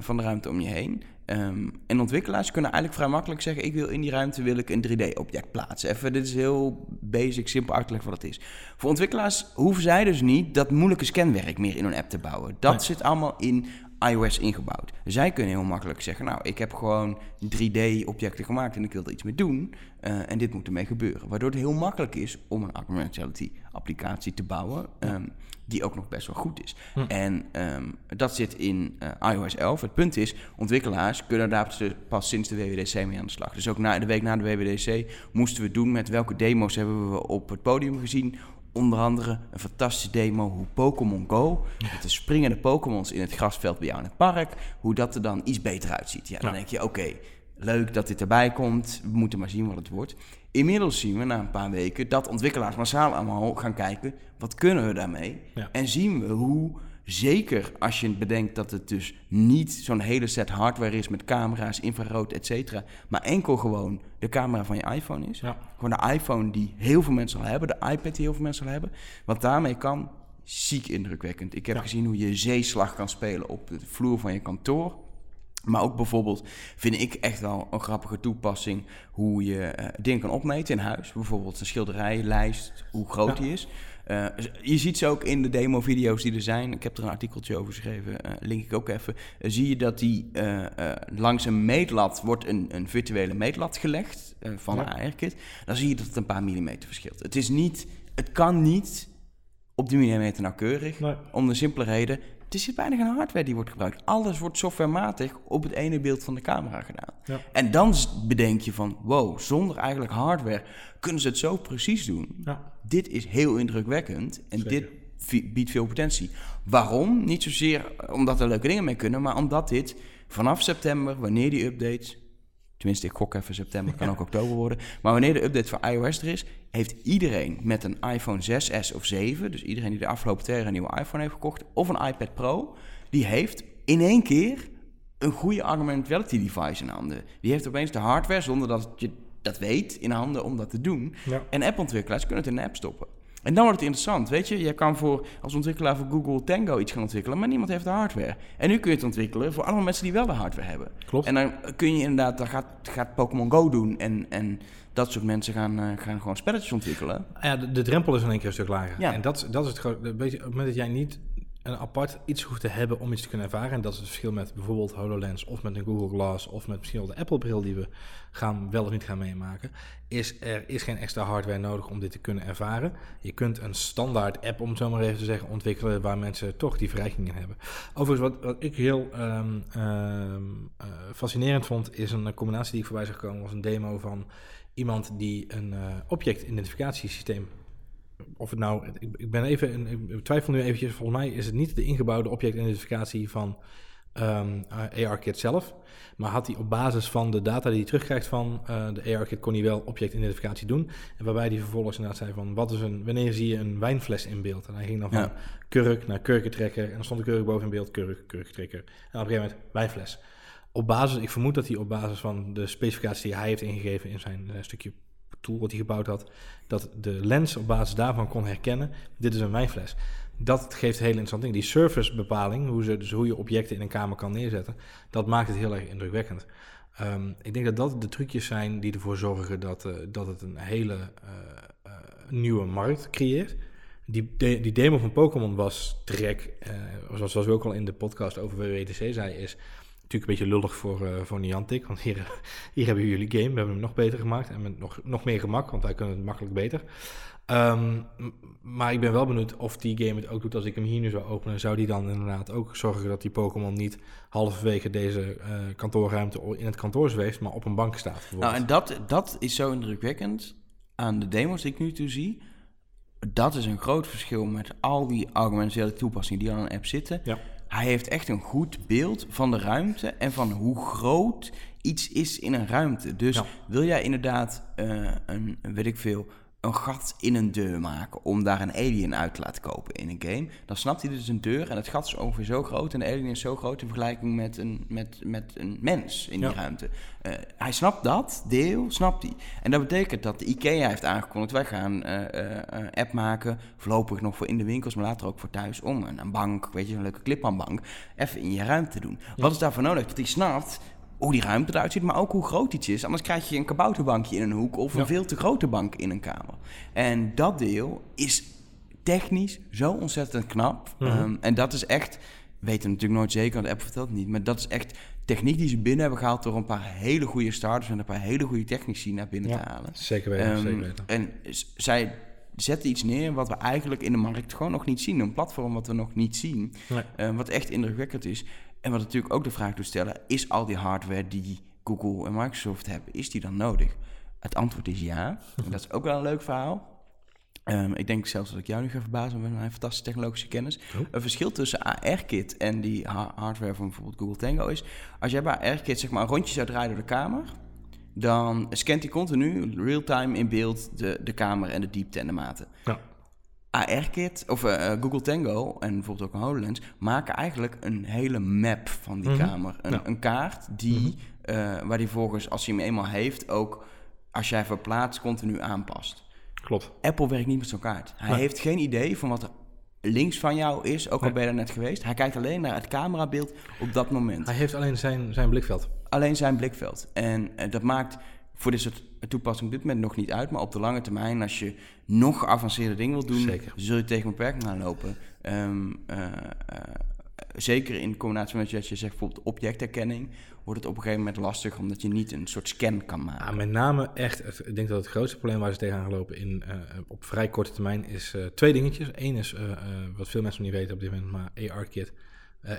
van de ruimte om je heen. Ehm, en ontwikkelaars kunnen eigenlijk vrij makkelijk zeggen: ik wil in die ruimte wil ik een 3D-object plaatsen. Even, dit is heel basic, simpel uitleg wat het is. Voor ontwikkelaars hoeven zij dus niet dat moeilijke scanwerk meer in hun app te bouwen. Dat Nee. zit allemaal in iOS ingebouwd. Zij kunnen heel makkelijk zeggen: Nou, ik heb gewoon 3D-objecten gemaakt en ik wil er iets mee doen. eh, en dit moet ermee gebeuren. Waardoor het heel makkelijk is om een augmented reality applicatie te bouwen. ehm, die ook nog best wel goed is. Hm. En ehm, dat zit in eh, iOS 11. Het punt is, ontwikkelaars kunnen daar pas- pas sinds de WWDC mee aan de slag. Dus ook na, de week na de WWDC moesten we doen met welke demo's hebben we op het podium gezien. Onder andere een fantastische demo hoe Pokémon Go, met de springende Pokémons in het grasveld bij jou in het park, hoe dat er dan iets beter uitziet. Ja, dan Ja. denk je, oké, leuk dat dit erbij komt, we moeten maar zien wat het wordt. Inmiddels zien we na een paar weken dat ontwikkelaars massaal allemaal gaan kijken, wat kunnen we daarmee? Ja. En zien we hoe, zeker als je bedenkt dat het dus niet zo'n hele set hardware is met camera's, infrarood, et cetera, maar enkel gewoon de camera van je iPhone is. Ja. Gewoon de iPhone die heel veel mensen al hebben, de iPad die heel veel mensen al hebben. Wat daarmee kan, ziek indrukwekkend. Ik heb Ja. gezien hoe je zeeslag kan spelen op de vloer van je kantoor. Maar ook bijvoorbeeld vind ik echt wel een grappige toepassing hoe je eh, dingen kan opmeten in huis. Bijvoorbeeld een schilderijlijst, hoe groot Ja. die is. Eh, je ziet ze ook in de demo-video's die er zijn. Ik heb er een artikeltje over geschreven, eh, link ik ook even. Eh, zie je dat die langs een meetlat wordt een, een virtuele meetlat gelegd van Ja. een AR-kit. Dan zie je dat het een paar millimeter verschilt. Het is niet, het kan niet op die millimeter nauwkeurig. Nee. Om de simpele reden, er zit bijna geen hardware die wordt gebruikt. Alles wordt softwarematig op het ene beeld van de camera gedaan. Ja. En dan bedenk je van, wow, zonder eigenlijk hardware kunnen ze het zo precies doen. Ja. Dit is heel indrukwekkend en Zeker. dit biedt veel potentie. Waarom? Niet zozeer omdat er leuke dingen mee kunnen, maar omdat dit vanaf september, wanneer die updates, tenminste ik gok even september, kan ook oktober worden, maar wanneer de update voor iOS er is, heeft iedereen met een iPhone 6s of 7, dus iedereen die de afgelopen twee jaar een nieuwe iPhone heeft gekocht, of een iPad Pro, die heeft in één keer een goede augmented reality device in handen. Die heeft opeens de hardware, zonder dat je dat weet, in handen om dat te doen. Ja. En app-ontwikkelaars kunnen het in de app stoppen. En dan wordt het interessant, weet je. Je kan voor, als ontwikkelaar voor Google Tango iets gaan ontwikkelen, maar niemand heeft de hardware. En nu kun je het ontwikkelen voor allemaal mensen die wel de hardware hebben. Klopt. En dan kun je inderdaad, dan gaat, gaat Pokémon Go doen en, en dat soort mensen gaan, eh, gaan gewoon spelletjes ontwikkelen. Ja, de, de drempel is in één keer een stuk lager. Ja. En dat, dat is het grote. Op het moment dat jij niet een apart iets hoeft te hebben om iets te kunnen ervaren. En dat is het verschil met bijvoorbeeld HoloLens of met een Google Glass of met misschien wel de Apple bril die we gaan wel of niet gaan meemaken. Is er is geen extra hardware nodig om dit te kunnen ervaren. Je kunt een standaard app, om het zo maar even te zeggen, ontwikkelen waar mensen toch die verrijkingen hebben. Overigens, wat, wat ik heel ehm, ehm, eh, fascinerend vond, is een combinatie die ik voorbij zag komen, was een demo van iemand die een eh, objectidentificatiesysteem of het nou, ik, ben even, ik twijfel nu eventjes, volgens mij is het niet de ingebouwde objectidentificatie van um, ehm, ARKit zelf. Maar had hij op basis van de data die hij terugkrijgt van uh, de ARKit, kon hij wel objectidentificatie doen. En waarbij hij vervolgens inderdaad zei van, wat is een, wanneer zie je een wijnfles in beeld? En hij ging dan van kurk naar kurkentrekker. En dan stond de kurk boven in beeld, kurk, kurkentrekker. En op een gegeven moment wijnfles. Op basis, ik vermoed dat hij op basis van de specificatie die hij heeft ingegeven in zijn uh, stukje tool wat hij gebouwd had, dat de lens op basis daarvan kon herkennen, dit is een wijnfles dat geeft heel interessant ding. Die surface bepaling, hoe, dus hoe je objecten in een kamer kan neerzetten, dat maakt het heel erg indrukwekkend. Ehm, ik denk dat dat de trucjes zijn die ervoor zorgen dat, uh, dat het een hele uh, nieuwe markt creëert. Die, die demo van Pokémon was trek, zoals, zoals we ook al in de podcast over WWDC zei, is natuurlijk een beetje lullig voor, voor Niantic. Want hier, hier hebben jullie game, we hebben hem nog beter gemaakt en met nog, nog meer gemak, want wij kunnen het makkelijk beter. Ehm, maar ik ben wel benieuwd of die game het ook doet als ik hem hier nu zou openen. Zou die dan inderdaad ook zorgen dat die Pokémon niet halverwege deze uh, kantoorruimte in het kantoor zweeft, maar op een bank staat? Nou, en dat, dat is zo indrukwekkend aan de demos die ik nu toe zie. Dat is een groot verschil met al die argumentele toepassingen die al in een app zitten. Ja. Hij heeft echt een goed beeld van de ruimte en van hoe groot iets is in een ruimte. Dus wil jij inderdaad uh, een, weet ik veel, een gat in een deur maken om daar een alien uit te laten kopen in een game, dan snapt hij dus een deur en het gat is ongeveer zo groot en de alien is zo groot in vergelijking met een, met, met een mens in die ruimte. Uh, hij snapt dat deel, snapt hij. En dat betekent dat de IKEA heeft aangekondigd, wij gaan uh, uh, app maken, voorlopig nog voor in de winkels, maar later ook voor thuis, om een, een bank, weet je, een leuke clip-on-bank, even in je ruimte te doen. Wat is daarvoor nodig? Dat hij snapt hoe die ruimte eruit ziet, maar ook hoe groot iets is. Anders krijg je een kabouterbankje in een hoek of een veel te grote bank in een kamer. En dat deel is technisch zo ontzettend knap. Mhm. Ehm, en dat is echt, weten we natuurlijk nooit zeker, want de app vertelt het niet, maar dat is echt techniek die ze binnen hebben gehaald door een paar hele goede starters en een paar hele goede technici naar binnen te halen. Zeker weten, um, zeker weten. En zij zetten iets neer wat we eigenlijk in de markt gewoon nog niet zien. Een platform wat we nog niet zien. Ehm, wat echt indrukwekkend is. En wat natuurlijk ook de vraag doet stellen, is al die hardware die Google en Microsoft hebben, is die dan nodig? Het antwoord is ja. En dat is ook wel een leuk verhaal. Um, ik denk zelfs dat ik jou nu ga verbazen met mijn fantastische technologische kennis. Oh. Een verschil tussen AR-kit en die hardware van bijvoorbeeld Google Tango is... als jij bij AR-kit zeg maar een rondje zou draaien door de kamer... dan scant hij continu real-time in beeld de, de kamer en de diepte en de maten. Ja. AR-kit of uh, Google Tango en bijvoorbeeld ook een HoloLens maken eigenlijk een hele map van die mhm. kamer. Een, een, kaart die, mm -hmm. waar die volgens, als hij hem eenmaal heeft, ook als jij verplaatst, continu aanpast. Klopt. Apple werkt niet met zo'n kaart. Hij heeft geen idee van wat er links van jou is, ook al ben je er net geweest. Hij kijkt alleen naar het camerabeeld op dat moment. Hij heeft alleen zijn, zijn blikveld. Alleen zijn blikveld. En uh, dat maakt voor dit soort toepassing op dit moment nog niet uit. Maar op de lange termijn, als je nog geavanceerde dingen wilt doen, zeker. zul je tegen beperkingen gaan lopen. Um, uh, uh, zeker in combinatie met wat je zegt, bijvoorbeeld objecterkenning, wordt het op een gegeven moment lastig omdat je niet een soort scan kan maken. Ja, met name echt, ik denk dat het grootste probleem waar ze tegenaan gelopen in, uh, op vrij korte termijn is twee dingetjes. Eén is, wat veel mensen niet weten op dit moment, maar AR-kit.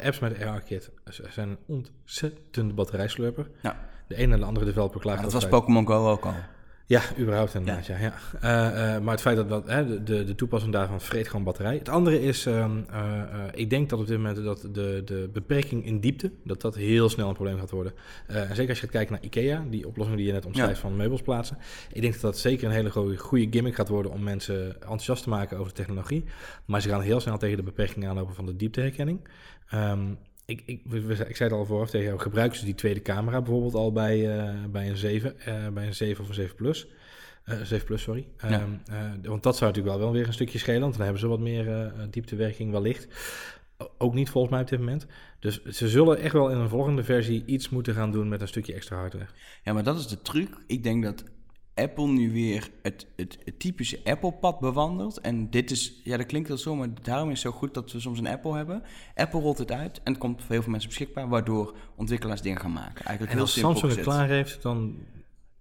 apps met AR-kit zijn een ontzettende batterijslurper. Ja. De ene en de andere developer klaagt. dat was Pokémon Go ook al. Ja, überhaupt inderdaad. Ja. Ja, ja. Uh, maar het feit dat, dat hè, de, de toepassing daarvan vreet gewoon batterij. Het andere is, uh, uh, ik denk dat op dit moment dat de, de beperking in diepte, dat dat heel snel een probleem gaat worden. en zeker als je gaat kijken naar IKEA, die oplossing die je net omschrijft van meubels plaatsen. Ik denk dat dat zeker een hele goede, goede gimmick gaat worden om mensen enthousiast te maken over de technologie. Maar ze gaan heel snel tegen de beperking aanlopen van de diepteherkenning. Um, ik, ik, ik zei het al vooraf tegen jou, gebruiken ze die tweede camera bijvoorbeeld al bij, uh, bij een 7, uh, eh, bij een 7 of een 7 Plus? Uh, eh, 7 Plus, sorry. Ja. Um, want dat zou natuurlijk wel, wel weer een stukje schelen, want dan hebben ze wat meer dieptewerking wellicht. Ook niet volgens mij op dit moment. Dus ze zullen echt wel in een volgende versie iets moeten gaan doen met een stukje extra hardware. Ja, maar dat is de truc. Ik denk dat Apple nu weer het, het, typische Apple-pad bewandelt. En dit is, ja, dat klinkt wel zo, maar daarom is het zo goed dat we soms een Apple hebben. Apple rolt het uit en het komt voor heel veel mensen beschikbaar, waardoor ontwikkelaars dingen gaan maken. Eigenlijk en als heel Samsung het klaar heeft, dan.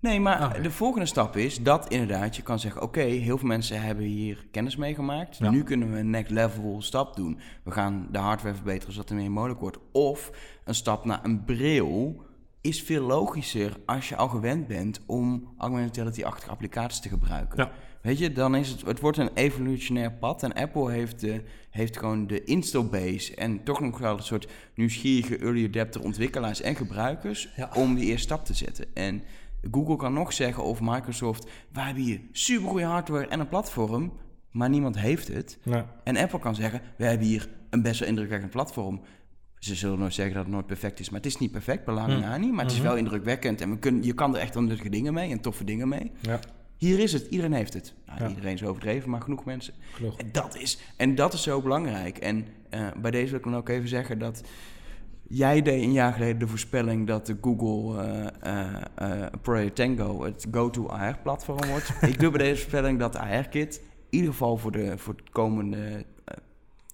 Nee, maar ah, de volgende stap is dat inderdaad je kan zeggen: Oké, heel veel mensen hebben hier kennis mee gemaakt. Nu kunnen we een next level stap doen. We gaan de hardware verbeteren zodat er meer mogelijk wordt. Of een stap naar een bril is veel logischer als je al gewend bent om augmented reality-achtige applicaties te gebruiken. Ja. Weet je, dan is het, het wordt een evolutionair pad en Apple heeft, de, heeft gewoon de install base en toch nog wel een soort nieuwsgierige early adapter ontwikkelaars en gebruikers Ja. om die eerste stap te zetten. En Google kan nog zeggen of Microsoft, wij hebben hier supergoeie hardware en een platform, maar niemand heeft het. Ja. En Apple kan zeggen, we hebben hier een best wel indrukwekkend platform. Ze zullen nooit zeggen dat het nooit perfect is, maar het is niet perfect, belang Mm. niet. Maar het is Mhm. wel indrukwekkend en we kunnen, je kan er echt wel nuttige dingen mee en toffe dingen mee. Ja, Hier is het, iedereen heeft het. Nou, Ja. Iedereen is overdreven, maar genoeg mensen. genoeg. En dat is, en dat is zo belangrijk. En eh, bij deze wil ik dan ook even zeggen dat jij deed een jaar geleden de voorspelling dat de Google eh eh Project Tango het go-to AR-platform wordt. ik doe bij deze voorspelling dat AR-kit in ieder geval voor, de, voor het komende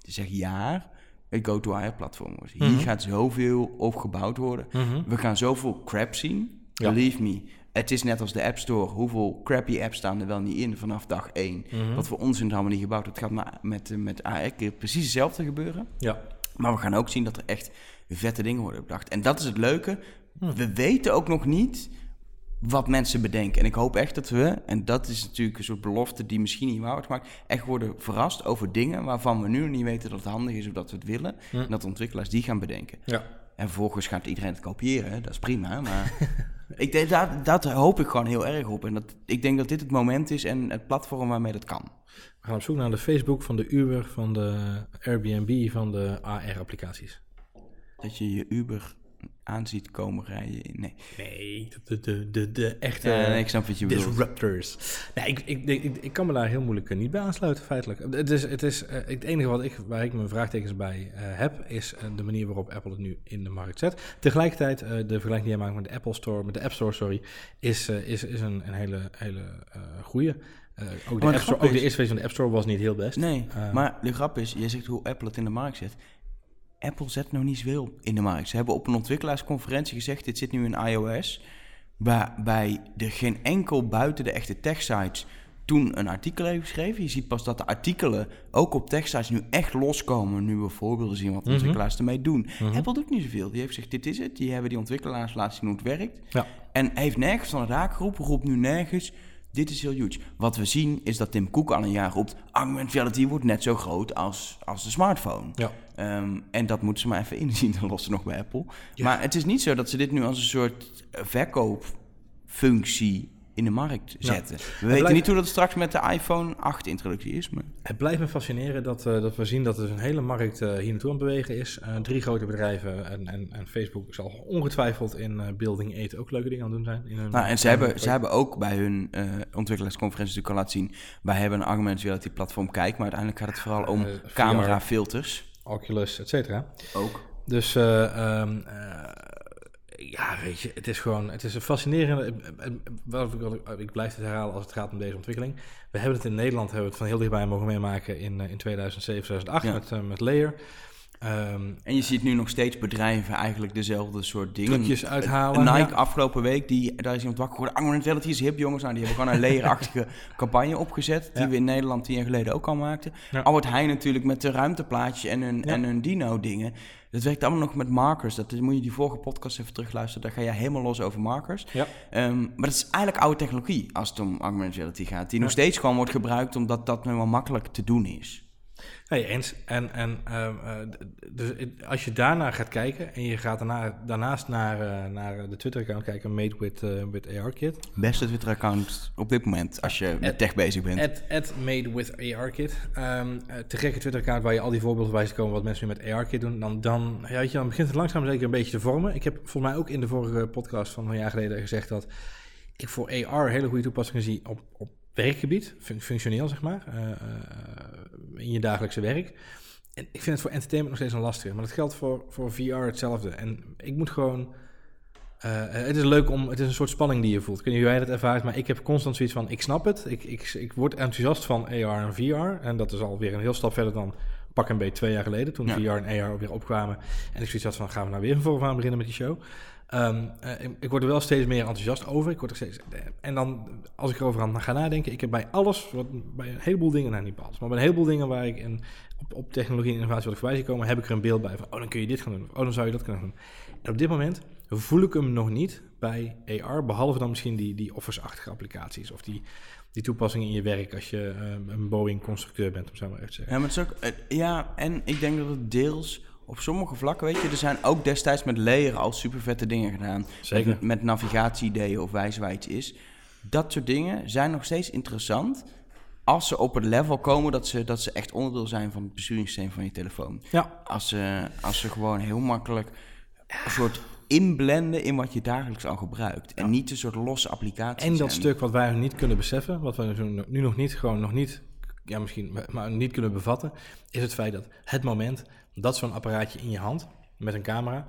zeg jaar het go-to AR-platform wordt. Hier Mhm. gaat zoveel op gebouwd worden. Mhm. We gaan zoveel crap zien. Ja. Believe me. Het is net als de App Store. Hoeveel crappy apps staan er wel niet in vanaf dag 1? Mhm. Wat voor onzin er allemaal niet gebouwd. Het gaat maar met, eh, met precies hetzelfde gebeuren. Ja. Maar we gaan ook zien dat er echt vette dingen worden bedacht. En dat is het leuke. Hm. We weten ook nog niet wat mensen bedenken. En ik hoop echt dat we, en dat is natuurlijk een soort belofte die misschien niet waar wordt gemaakt, echt worden verrast over dingen waarvan we nu nog niet weten dat het handig is of dat we het willen. Hm. En dat de ontwikkelaars die gaan bedenken. Ja. En vervolgens gaat iedereen het kopiëren, dat is prima. Maar ik denk, dat, dat hoop ik gewoon heel erg op. En dat, ik denk dat dit het moment is en het platform waarmee dat kan. We gaan op zoek naar de Facebook van de Uber, van de Airbnb, van de AR-applicaties. Dat je je Uber aanziet komen rijden. Nee, Nee, de, de, de, de echte Ja, nee, ik snap wat je disruptors. Nee, ik, ik, ik, ik kan me daar heel moeilijk eh, niet bij aansluiten, feitelijk. Het, is, het, is, eh, het enige wat ik, waar ik mijn vraagtekens bij eh, heb, is de manier waarop Apple het nu in de markt zet. Tegelijkertijd, de vergelijking die jij maakt met de Apple Store, met de App Store, sorry, is, is, is een, een hele, hele goede. ook, de App Store, ook de eerste versie van de App Store was niet heel best. nee. Maar de grap is, je zegt hoe Apple het in de markt zet. Apple zet nog niet zoveel in de markt. Ze hebben op een ontwikkelaarsconferentie gezegd, dit zit nu in iOS. Waarbij er geen enkel buiten de echte tech-sites toen een artikel heeft geschreven. Je ziet pas dat de artikelen ook op tech-sites nu echt loskomen. Nu we voorbeelden zien wat Mhm. ontwikkelaars ermee doen. Mhm. Apple doet niet zoveel. Die heeft gezegd, dit is het. Die hebben die ontwikkelaars laten zien hoe het werkt. Ja. En heeft nergens van het haak geroepen, roept nu nergens. Dit is heel huge. Wat we zien is dat Tim Cook al een jaar roept... augmented reality wordt net zo groot als, als de smartphone. Ja. Ehm, en dat moeten ze maar even inzien, dan lossen nog bij Apple. Ja. Maar het is niet zo dat ze dit nu als een soort verkoopfunctie in de markt zetten. We weten blijft- niet hoe dat straks met de iPhone 8 introductie is. Maar... Het blijft me fascineren dat, eh, dat we zien dat er een hele markt eh, hier naartoe aan het bewegen is. Eh, drie grote bedrijven en, en, en Facebook zal ongetwijfeld in Building 8 ook leuke dingen aan het doen zijn. In hun, Nou, en ze hebben, ze hebben ook bij hun ontwikkelaarsconferentie natuurlijk al laten zien... wij hebben een augmented reality platform Kijk... maar uiteindelijk gaat het vooral om camerafilters. Oculus, et cetera. Ook. Dus eh, ehm, eh, ja, weet je, het is gewoon, het is een fascinerende. eh, Wat ik, ik, blijf het herhalen als het gaat om deze ontwikkeling. We hebben het in Nederland hebben we het van heel dichtbij mogen meemaken in, in 2007, 2008 Ja. met, met Layer. Ehm, En je ziet nu nog steeds bedrijven eigenlijk dezelfde soort dingen. Trucjes uithalen, Nike ja. afgelopen week, die, daar is iemand wakker geworden. Augmented reality is hip, jongens. Nou, die hebben gewoon een leerachtige campagne opgezet. Die Ja. we in Nederland tien jaar geleden ook al maakten. Ja. Albert Heijn natuurlijk met de ruimteplaatjes en hun, en hun dino-dingen. Dat werkt allemaal nog met markers. Dat is- moet je die vorige podcast even terugluisteren. Daar ga je helemaal los over markers. ja. Ehm, maar dat is eigenlijk oude technologie als het om augmented reality gaat. Die nog steeds gewoon wordt gebruikt omdat dat nu wel makkelijk te doen is. Nee, eens. En, en ehm, eh, dus als je daarna gaat kijken en je gaat daarna, daarnaast naar, eh, naar de Twitter-account kijken, Made with, eh, with AR-Kit. Beste Twitter-account op dit moment als je met tech bezig bent. At, at Made with AR-Kit. Ehm, eh, te gekke Twitter-account waar je al die voorbeelden bij ziet komen wat mensen nu met AR-Kit doen. Dan, dan, ja, weet je, dan begint het langzaam zeker een beetje te vormen. Ik heb volgens mij ook in de vorige podcast van een jaar geleden gezegd dat ik voor AR hele goede toepassingen zie op, op werkgebied, fun- functioneel zeg maar, eh, eh, in je dagelijkse werk. En ik vind het voor entertainment nog steeds een lastige, maar dat geldt voor, voor VR hetzelfde. En ik moet gewoon, eh, het is leuk om, het is een soort spanning die je voelt. Ik weet niet hoe jij dat ervaart, maar ik heb constant zoiets van, ik snap het, ik, ik, ik word enthousiast van AR en VR. En dat is alweer een heel stap verder dan pak een beetje twee jaar geleden, toen Ja. VR en AR weer opkwamen. En ik zoiets had van, gaan we nou weer voren aan beginnen met die show? Ehm, eh, ik, word er wel steeds meer enthousiast over. Ik word er steeds, en dan, als ik erover aan ga nadenken, ik heb bij alles, bij een heleboel dingen, nou niet bij alles, maar bij een heleboel dingen waar ik op, op technologie en innovatie ik voorbij zie komen, heb ik er een beeld bij van, oh dan kun je dit gaan doen, of oh dan zou je dat kunnen doen. En op dit moment voel ik hem nog niet bij AR. Behalve dan misschien die, die Office-achtige applicaties. Of die, die toepassingen in je werk als je eh, een Boeing-constructeur bent, om zo maar even te zeggen. Ja, maar het is ook, eh, ja, en ik denk dat het deels op sommige vlakken, weet je, er zijn ook destijds met layer al super vette dingen gedaan. Zeker. Met, met navigatie-ideeën of waar iets is. Dat soort dingen zijn nog steeds interessant als ze op het level komen dat ze, dat ze echt onderdeel zijn van het besturingssysteem van je telefoon. Ja, Als ze, als ze gewoon heel makkelijk een soort inblenden in wat je dagelijks al gebruikt. En niet een soort losse applicaties. en dat stuk wat wij niet kunnen beseffen, wat we nu nog niet, gewoon nog niet, ja misschien, maar niet kunnen bevatten, is het feit dat het moment dat zo'n apparaatje in je hand met een camera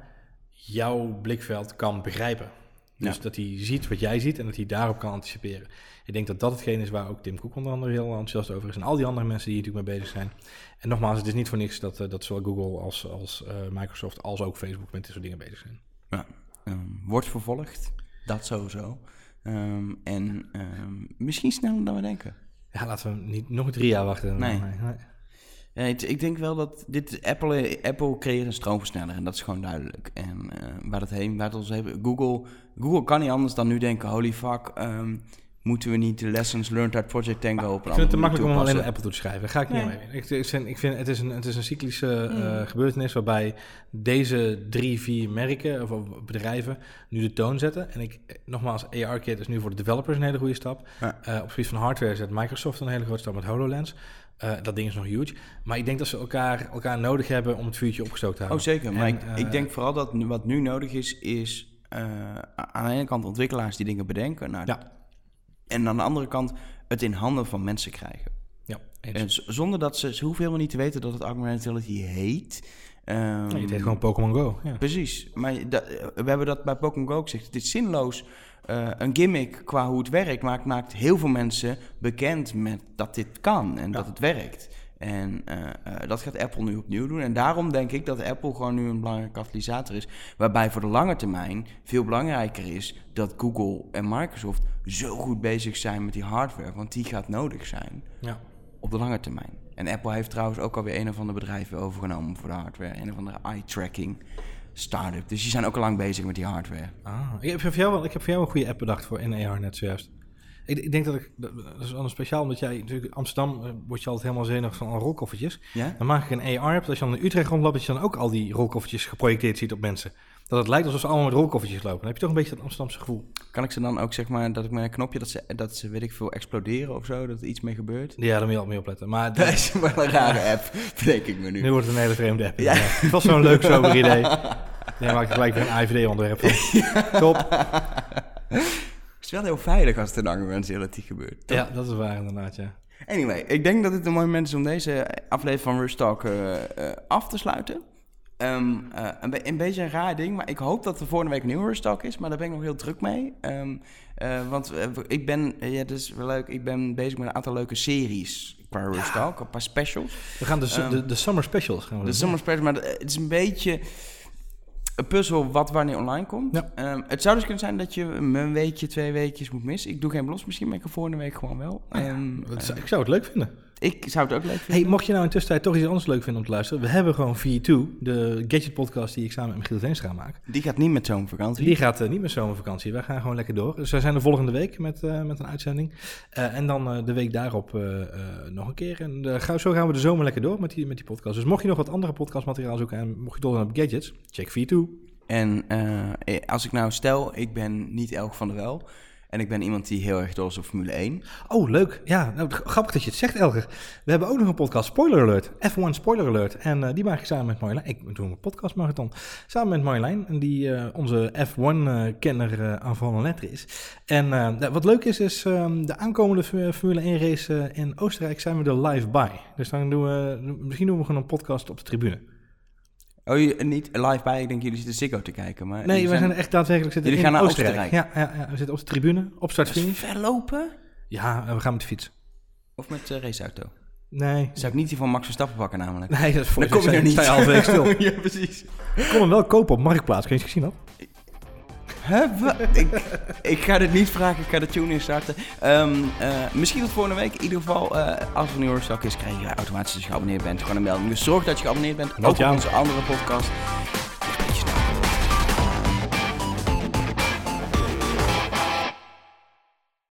jouw blikveld kan begrijpen. Dus Ja. dat hij ziet wat jij ziet en dat hij daarop kan anticiperen. Ik denk dat dat hetgeen is waar ook Tim Cook onder andere heel enthousiast over is. En al die andere mensen die hier natuurlijk mee bezig zijn. En nogmaals, het is niet voor niks dat, eh, dat zowel Google als, als eh, Microsoft als ook Facebook met dit soort dingen bezig zijn. Ja, ehm, wordt vervolgd. Dat sowieso. Ehm, en ehm, misschien sneller dan we denken. Ja, laten we niet nog drie jaar wachten. Nee. Ja, het- ik denk wel dat dit Apple, Apple creëert een stroomversneller en dat is gewoon duidelijk. En eh, waar dat heen, waar het ons heeft, Google, Google kan niet anders dan nu denken, holy fuck, ehm, moeten we niet de lessons learned uit Project Tango op een Ik vind het te makkelijk om alleen naar? Apple toe te schrijven. Daar ga ik niet Nee. mee. Ik, ik, vind, ik vind het is een, het is een cyclische eh, gebeurtenis waarbij deze drie, vier merken of, bedrijven nu de toon zetten. En ik, eh, nogmaals, AR-kit is nu voor de developers een hele goede stap. Ja. Eh, op het gebied van hardware zet Microsoft een hele grote stap met HoloLens. Eh, dat ding is nog huge. Maar ik denk dat ze elkaar, elkaar nodig hebben om het vuurtje opgestookt te Oh houden. zeker, maar En, ik, eh, ik denk vooral dat nu, wat nu nodig is, is eh, aan de ene kant ontwikkelaars die dingen bedenken. Nou, Ja. En aan de andere kant het in handen van mensen krijgen. Ja. En zonder dat ze, ze hoeven helemaal niet te weten dat het augmented reality heet. Ehm, het heet gewoon Pokémon Go. Ja. Precies, maar dat, we hebben dat bij Pokémon Go ook gezegd. Het is zinloos. Eh, een gimmick qua hoe het werkt maakt, maakt heel veel mensen bekend met dat dit kan en dat het werkt. En eh, eh, dat gaat Apple nu opnieuw doen. En daarom denk ik dat Apple gewoon nu een belangrijke katalysator is. Waarbij voor de lange termijn veel belangrijker is dat Google en Microsoft zo goed bezig zijn met die hardware. Want die gaat nodig zijn Ja. op de lange termijn. En Apple heeft trouwens ook alweer een of andere bedrijven overgenomen voor de hardware. Een of andere eye-tracking start-up. Dus die zijn ook al lang bezig met die hardware. Ah, ik, heb voor jou wel, ik heb voor jou een goede app bedacht voor in AR net zojuist. Ik, ik denk dat ik, dat is wel een speciaal, omdat jij natuurlijk in Amsterdam eh, word je altijd helemaal zenuwig van al rolkoffertjes. Ja? Dan maak ik een AR-app, dat als je dan in Utrecht rondloopt, dat je dan ook al die rolkoffertjes geprojecteerd ziet op mensen. Dat het lijkt alsof ze allemaal met rolkoffertjes lopen. Dan heb je toch een beetje dat Amsterdamse gevoel. Kan ik ze dan ook zeg maar dat ik met een knopje dat ze, dat ze weet ik veel exploderen of zo, dat er iets mee gebeurt? Ja, daar moet je al mee opletten. Maar Dat is wel een rare app, bedenk ik me nu. nu wordt het een hele vreemde app. Ja. Het was zo'n leuk sober idee. Daar maak ik gelijk weer een AVD-onderwerp van. Top. Is wel heel veilig als het in augmented reality gebeurt. toch? Ja, dat is waar inderdaad, ja. Anyway, ik denk dat het een mooi moment is om deze aflevering van Rush Talk eh, eh, af te sluiten. Ehm, eh, een, be- een beetje een raar ding, maar ik hoop dat er volgende week een nieuwe Rush Talk is. Maar daar ben ik nog heel druk mee. Ehm, eh, want ik ben, ja, dat is wel leuk, ik ben bezig met een aantal leuke series qua Rush Talk. Een paar specials. We gaan de, Ehm, de, de summer specials gaan we De doen. Summer Special, maar het is een beetje een puzzel wat wanneer online komt. Ja. Ehm, het zou dus kunnen zijn dat je een weekje, twee weekjes moet missen. Ik doe geen belofte, misschien ben ik er volgende week gewoon wel. Ehm, Dat zou- eh, Ik zou het leuk vinden. Ik zou het ook leuk vinden. Hey, mocht je nou in de tussentijd toch iets anders leuk vinden om te luisteren, we hebben gewoon V2, de gadget podcast die ik samen met Michiel Veenstra maak. Die gaat niet met zo'n vakantie. Die gaat eh, niet met zomervakantie. Wij gaan gewoon lekker door. Dus wij zijn de volgende week met, eh, met een uitzending. Eh, en dan eh, de week daarop eh, eh, nog een keer. En ga- zo gaan we de zomer lekker door met die, met die podcast. Dus mocht je nog wat andere podcastmateriaal zoeken en mocht je dol zijn op gadgets, check V2. En eh, als ik nou stel, ik ben niet Elk van der Wel. En ik ben iemand die heel erg dol is op Formule 1. Oh, leuk. Ja, nou, grappig dat je het zegt, Elger. We hebben ook nog een podcast, Spoiler Alert. F1 Spoiler Alert. En eh, die maak ik samen met Marjolein. Ik doe een podcast marathon. Samen met Marjolein, die eh, onze F1-kenner eh aanvallende letter is. En wat leuk is, is ehm, de aankomende Formule 1 race in Oostenrijk zijn we er live bij. Dus dan doen we, misschien doen we gewoon een podcast op de tribune. Oh, je, niet live bij, ik denk jullie zitten Ziggo te kijken. Maar Nee, we zijn echt daadwerkelijk zitten Jullie in gaan naar Oostenrijk. Ja, ja, ja, we zitten op de tribune, op start finish. verlopen? Ja, we gaan met de fiets. Of met de raceauto? Nee, Zou ik niet die van Max Verstappen pakken namelijk. nee, dat is voor Dan kom je er niet. Je halverwege stil. ja, precies. Ik kon hem wel kopen op Marktplaats. Kun je het gezien dat? Huh? Ik, ik ga dit niet vragen, ik ga de tune instarten. Eh, misschien tot volgende week. In ieder geval, eh, als er een nieuwe is, krijg je automatisch als je geabonneerd bent gewoon een melding. Dus zorg dat je geabonneerd bent. Ook op onze andere podcast.